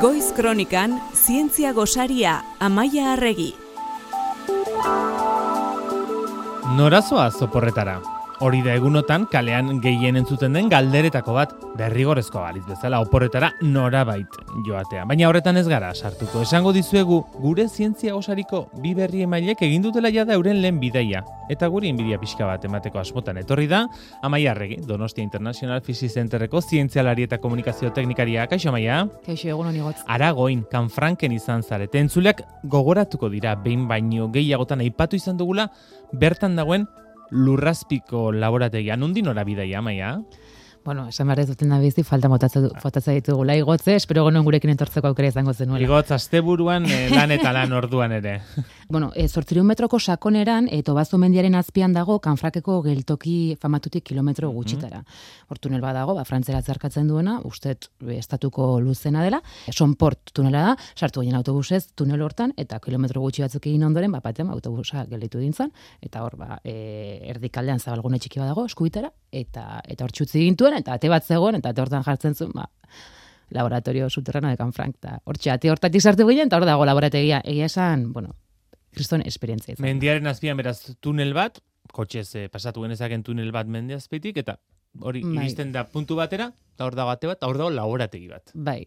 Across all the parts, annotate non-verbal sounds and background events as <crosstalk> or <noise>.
Goiz Kronikan Zientzia Gosaria Amaia Arregi. Norazoa zoporretara. Hori da egunotan kalean gehien entzuten den galderetako bat derrigorezko baliz bezala oporretara norabait joatea. Baina horretan ez gara sartuko. Esango dizuegu gure zientzia osariko bi berri emailek egin dutela jada euren lehen bidaia. Eta guri inbidia pixka bat emateko asmotan etorri da, Amaia Arregi, Donostia International Physics Centerreko zientzialari eta komunikazio teknikaria. Kaixo Amaia? Kaixo egun honi gotz. Aragoin, kanfranken izan zarete. Entzuleak gogoratuko dira behin baino gehiagotan aipatu izan dugula bertan dagoen lurrazpiko laborategia. Nundi nora bidaia, maia? Bueno, esan behar ez duten da bizi, falta motatza ditugula igotze, espero gonoen gurekin entortzeko aukera izango zenuela. Igotz, asteburuan eh, lan eta lan orduan ere. <laughs> bueno, e, sortzireun metroko sakoneran, e, tobazo mendiaren azpian dago, kanfrakeko geltoki famatutik kilometro gutxitara. Hor tunel badago, ba, frantzera zarkatzen duena, ustet estatuko luzena dela, sonport tunela da, sartu ginen autobusez tunel hortan, eta kilometro gutxi batzuk egin ondoren, ba, batean autobusa gelditu dintzen, eta hor, ba, e, erdikaldean zabalgune txiki badago, eskubitara, eta eta hor txutzi gintuen, eta ate bat zegoen, eta ate hortan jartzen zuen, ba, laboratorio subterrano de Canfranc, eta hor ate hortatik sartu ginen, eta hor dago laborategia, egia esan, bueno, kriston esperientzia izan. Mendiaren azpian beraz tunel bat, kotxez eh, pasatu genezaken tunel bat mende azpitik, eta hori bai. iristen da puntu batera, eta hor dago ate bat, hor dago laborategi bat. Bai,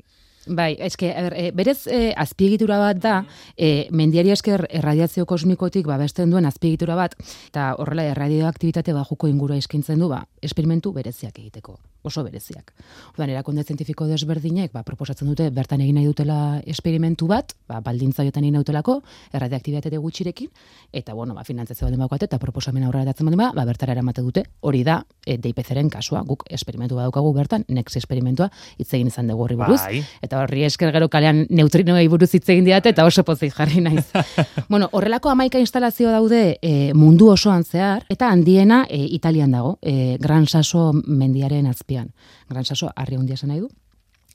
Bai, eske, er, e, berez e, azpiegitura bat da, e, mendiari esker erradiazio kosmikotik babesten duen azpiegitura bat, eta horrela erradioaktibitate bajuko ingura eskintzen du, ba, esperimentu bereziak egiteko oso bereziak. Ordan erakunde zientifiko desberdinek ba, proposatzen dute bertan egin nahi dutela esperimentu bat, ba baldintza jotan egin dutelako erradioaktibitate gutxirekin eta bueno, ba finantzazio baldin bakoate eta proposamen aurrera datzen baldin ba, ba bertara eramate dute. Hori da e, DIPCren kasua, guk esperimentu badaukagu bertan, next esperimentua hitz egin izan dugu horri buruz bai. eta horri esker gero kalean neutrinoei buruz hitz egin diate eta oso pozik jarri naiz. <laughs> bueno, horrelako amaika instalazio daude e, mundu osoan zehar eta handiena e, Italian dago, e, Gran Sasso mendiaren azpi azpian. Gran saso, arri handia esan nahi du.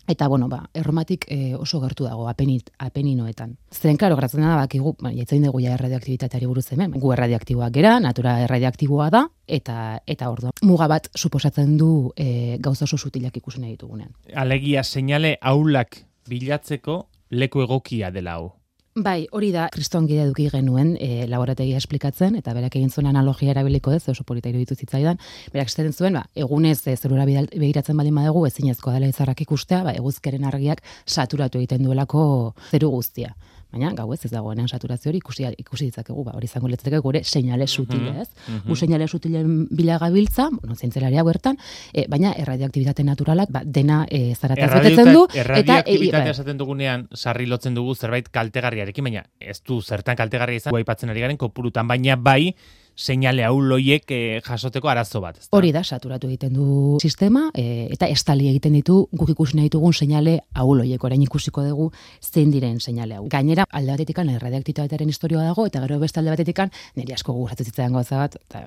Eta, bueno, ba, erromatik e, oso gertu dago, apenit, apeninoetan. Zeren, klaro, gratzen da, bakigu, ba, jatzain dugu ja erradioaktibitateari buruz hemen. Gu erradioaktiboak gera, natura erradioaktiboa da, eta eta ordu. Muga bat suposatzen du e, gauza oso sutilak ikusen ditugunean. Alegia, seinale aulak bilatzeko leku egokia dela hau. Bai, hori da, kriston gide duki genuen e, laborategia esplikatzen, eta berak egin zuen analogia erabiliko ez, oso polita iruditu zitzaidan, berak esaten zuen, ba, egunez e, zerura behiratzen baldin badugu, ezinezkoa dela izarrak ikustea, ba, eguzkeren argiak saturatu egiten duelako zeru guztia baina gau ez ez dagoenean saturazio hori ikusi ikusi ditzakegu ba hori izango litzateke gure seinale sutile, ez? Mm -hmm. seinale sutilen bila gabiltza, bueno, zientzelaria bertan, e, baina erradioaktibitate naturalak ba, dena e, zarataz betetzen du eta erradioaktibitatea e, esaten dugunean sarri lotzen dugu zerbait kaltegarriarekin, baina ez du zertan kaltegarria izan aipatzen ari garen kopurutan, baina bai seinale hau loiek eh, jasoteko arazo bat. Hori da, saturatu egiten du sistema, e, eta estali egiten ditu guk ikusi nahi dugun seinale hau loiek, orain ikusiko dugu zein diren seinale hau. Gainera, alde batetik an, erradiaktitatearen historioa dago, eta gero beste alde batetik niri asko guguratu zitzaidan goza bat, eta,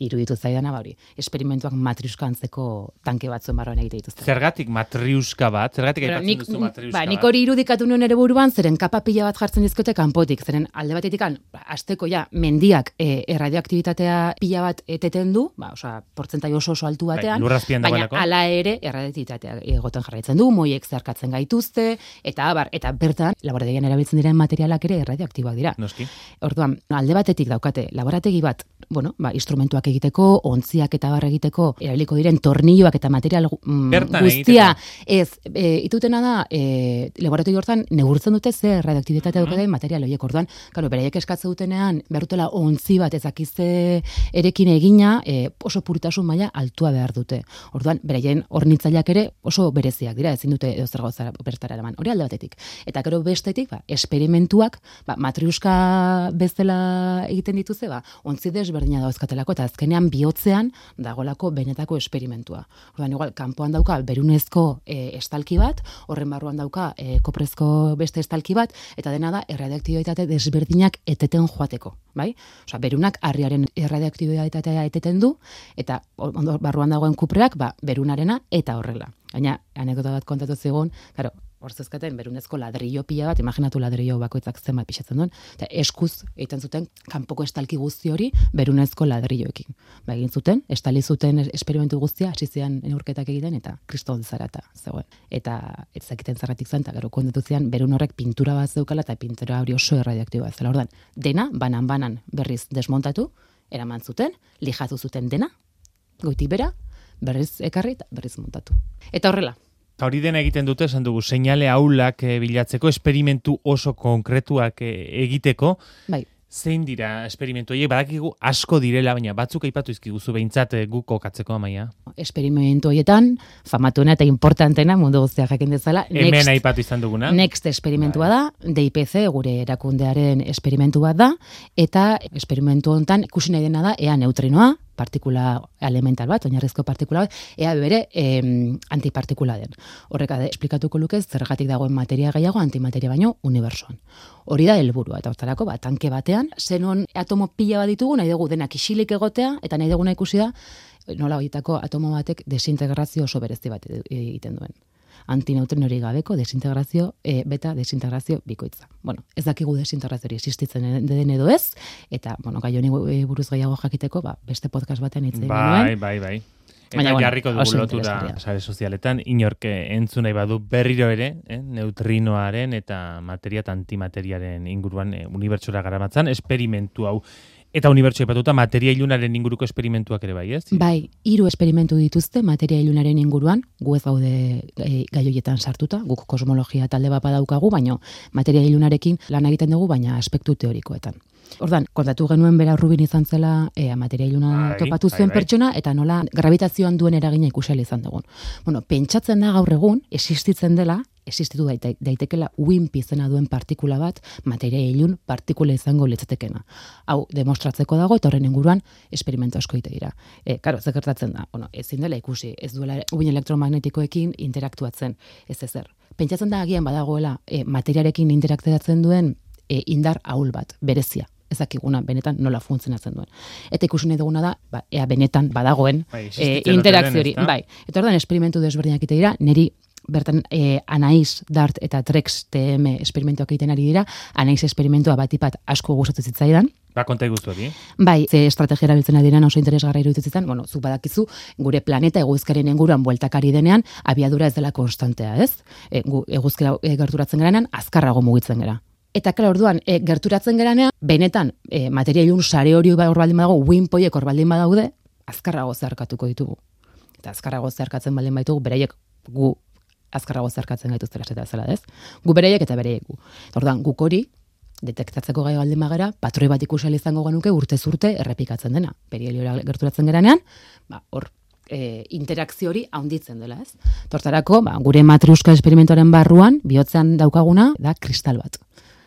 iruditu zaidana ba hori. Esperimentuak matriuska antzeko tanke batzuen barroan egite dituzte. Zergatik matriuska bat? Zergatik aipatzen nik, duzu matriuska ba, nik hori irudikatu nuen ere buruan, zeren kapa pila bat jartzen dizkote kanpotik, zeren alde batetik ba, asteko ja, mendiak e, erradioaktibitatea pila bat eteten du, ba, osea, portzentai oso oso altu bai, batean, bai, baina ala ere erradioaktibitatea egoten jarraitzen du, moiek zerkatzen gaituzte, eta abar, eta bertan, laborategian erabiltzen diren materialak ere erradioaktiboak dira. Noski. Orduan, alde batetik daukate, laborategi bat, bueno, ba, instrumentuak egiteko, ontziak eta bar egiteko, erabiliko diren tornilloak eta material mm, guztia, ez, e, itutena da, e, laboratoi hortan, negurtzen dute ze radioaktibitatea mm -hmm. material horiek orduan, karo, beraiek eskatze dutenean, berutela ontzi bat ezakizte erekin egina, e, oso puritasun maila altua behar dute. Orduan, beraien hornitzaileak ere oso bereziak dira, ezin dute edo zer bertara eraman. Hori alde batetik. Eta gero bestetik, ba, esperimentuak, ba, matriuska bezala egiten dituze, ba, ontzi desberdina dauzkatelako, eta azkenean bihotzean dagolako benetako esperimentua. Orduan igual kanpoan dauka berunezko e, estalki bat, horren barruan dauka e, koprezko beste estalki bat eta dena da erradioaktibitate desberdinak eteten joateko, bai? Osea, berunak harriaren erradioaktibitatea eteten du eta ondo barruan dagoen kupreak, ba, berunarena eta horrela. Baina anekdota bat kontatu zigun, claro, hor zezkaten berunezko ladrillo pila bat, imaginatu ladrillo bakoitzak zenbat pixatzen duen, eta eskuz egiten zuten kanpoko estalki guzti hori berunezko ladrilloekin. Ba, egin zuten, estali zuten esperimentu guztia, hasi zian neurketak egiten, eta kriston zarata zegoen. Eta ez zakiten zerratik zen, eta gero kondetu zian, berun horrek pintura bat zeukala, eta pintura hori oso erradioaktiboa zela. Ordan, dena, banan-banan berriz desmontatu, eraman zuten, lijatu zuten dena, goitik bera, berriz ekarri eta berriz montatu. Eta horrela, Eta hori dena egiten dute, esan dugu, seinale aulak e, bilatzeko, esperimentu oso konkretuak e, egiteko. bai, Zein dira esperimentu horiek, badakigu asko direla, baina batzuk aipatu izkiguzu behintzat e, guk kokatzeko amaia. esperimentu horietan, famatuena eta importantena mundu guztia jakin dezala, Hemen next, aipatu izan duguna. next esperimentua da, DIPC, gure erakundearen esperimentu bat da, eta esperimentu honetan ikusi nahi dena da, ea neutrinoa, partikula elemental bat, oinarrizko partikula bat, ea bere em, antipartikula den. Horrek esplikatuko lukez, zergatik dagoen materia gehiago antimateria baino unibersoan. Hori da helburua eta hortarako, ba, tanke batean, zenon atomo pila bat ditugu, nahi dugu denak isilik egotea, eta nahi duguna ikusi da, nola horietako atomo batek desintegrazio oso berezi bat e- egiten duen antineutrinorik gabeko desintegrazio, e, beta desintegrazio bikoitza. Bueno, ez dakigu desintegrazio hori existitzen den edo ez, eta, bueno, gai honi buruz gehiago jakiteko, ba, beste podcast batean hitz egin Bai, bai, bai. Eta Baina, jarriko dugu lotura sare sozialetan, inork eh, entzun nahi badu berriro ere, eh, neutrinoaren eta materia eta antimateriaren inguruan eh, unibertsora garamatzan, esperimentu hau. Eta unibertso ipatuta materia ilunaren inguruko esperimentuak ere bai, ez? Bai, hiru esperimentu dituzte materia ilunaren inguruan, gu ez gaude e, gai horietan sartuta, guk kosmologia talde bat badaukagu, baina materia ilunarekin lan egiten dugu, baina aspektu teorikoetan. Ordan, kontatu genuen bera Rubin izan zela, e, materia iluna Bai, topatu bai, zuen bai. pertsona, eta nola gravitazioan duen eragina ikusi izan dugun. Bueno, pentsatzen da gaur egun, existitzen dela, existitu daite, daitekela WIMP izena duen partikula bat, materia ilun partikula izango litzatekena. Hau, demostratzeko dago, eta horren inguruan, esperimentu asko ite dira. E, karo, ze gertatzen da, bueno, ezin dela ikusi, ez duela uin elektromagnetikoekin interaktuatzen, ez ezer. Pentsatzen da agian badagoela, e, materiarekin interaktatzen duen e, indar ahul bat, berezia ez dakiguna benetan nola funtzionatzen duen. Eta ikusi nahi duguna da, ba, ea benetan badagoen Bai, e, interakzio hori. Bai, eta ordan esperimentu desberdinak ite dira, neri bertan e, Anaiz, Dart eta Trex TM esperimentuak egiten ari dira, Anaiz esperimentua batipat asko gustatu zitzaidan, Ba, konta iguzu hori. Bai, ze estrategia erabiltzen ari diren oso interesgarra iruditzen zitzan, bueno, zuk badakizu, gure planeta eguzkaren inguruan bueltakari denean, abiadura ez dela konstantea, ez? E, gu, eguzkera e, gerturatzen geranean, azkarrago mugitzen gera. Eta klar, orduan, e, gerturatzen geranean, benetan, e, materia ilun sare hori ba- hor baldin badago, wimpoiek hor baldin badaude, azkarrago zeharkatuko ditugu. Eta azkarrago zeharkatzen baldin baitugu, beraiek gu azkarrago zeharkatzen gaituztela esate zela, ez? Gu beraiek eta beraiek gu. Eta Orduan, guk hori, detektatzeko gai baldin bagara, patroi bat ikusi izango genuke urte zurte errepikatzen dena. Perieliora gerturatzen geranean, ba, hor e, interakzio hori haunditzen dela, ez? Tortarako, ba, gure matriuska esperimentoaren barruan, bihotzean daukaguna, da kristal bat.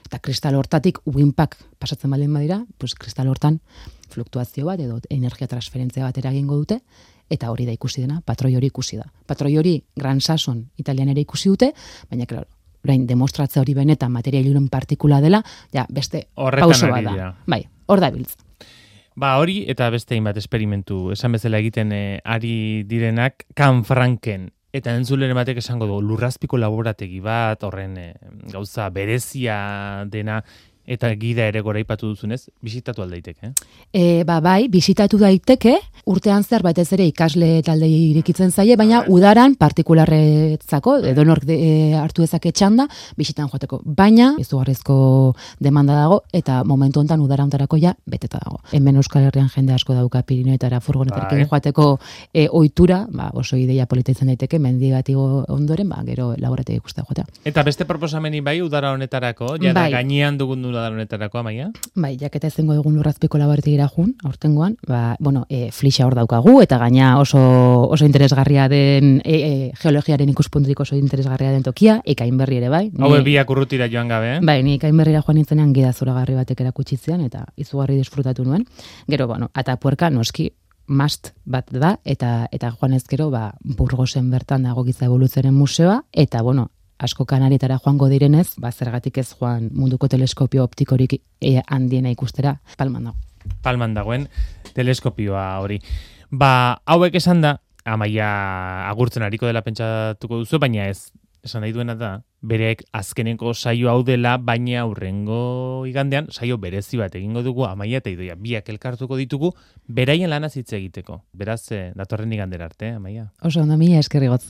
Eta kristal hortatik uinpak pasatzen baldin badira, pues kristal hortan fluktuazio bat edo energia transferentzia bat eragingo dute, eta hori da ikusi dena, patroi hori ikusi da. Patroi hori Gran Sason italian ere ikusi dute, baina, claro, orain demostratze hori benetan materia ilun partikula dela, ja, beste Horretan pauso bat da. Bai, hor da biltz. Ba, hori eta beste hainbat esperimentu esan bezala egiten eh, ari direnak Kan Franken eta entzuleren batek esango du lurrazpiko laborategi bat, horren eh, gauza berezia dena eta gida ere goraipatu duzunez, bisitatu aldeiteke, eh? E, ba, bai, bisitatu daiteke, urtean zer batez ere ikasle taldei irikitzen zaie, baina udaran partikularretzako, edo nork de, e, hartu dezake txanda, bisitan joateko. Baina, izugarrizko demanda dago, eta momentu hontan udarantarako ja, beteta dago. Hemen Euskal Herrian jende asko dauka Pirineetara furgonetarekin Bai. joateko e, ohitura, ba, oso ideia polita izan daiteke, mendigatigo ondoren, ba, gero laborategi ikustea joatea. Eta beste proposameni bai udara honetarako, ja Bai. gainean dugun udara honetarako, amaia? Bai, jaketa ezengo egun lurrazpiko laborategira jun, aurtengoan, ba, bueno, e, flixa hor daukagu, eta gaina oso, oso interesgarria den, e, e, geologiaren ikuspuntutik oso interesgarria den tokia, ekain berri ere bai. Hau biak urrutira joan gabe, eh? Bai, ni ekain berrira joan nintzenean gida zoragarri batek erakutsi zian, eta izugarri disfrutatu nuen. Gero, bueno, atapuerka noski mast bat da, eta eta joan ezkero, ba, burgosen bertan dago giza evoluzioaren museoa, eta, bueno, asko kanarietara joango direnez, ba, zergatik ez joan munduko teleskopio optikorik e, handiena ikustera, palman dago. palman dagoen teleskopioa hori. Ba, hauek esan da, amaia agurtzen ariko dela pentsatuko duzu, baina ez esan nahi duena da, bereek azkeneko saio hau dela, baina aurrengo igandean, saio berezi bat egingo dugu, amaia eta idoia, biak elkartuko ditugu, beraien lanaz hitz egiteko. Beraz, eh, datorren igandera arte, amaia. Oso, ondo, mila eskerrigotz.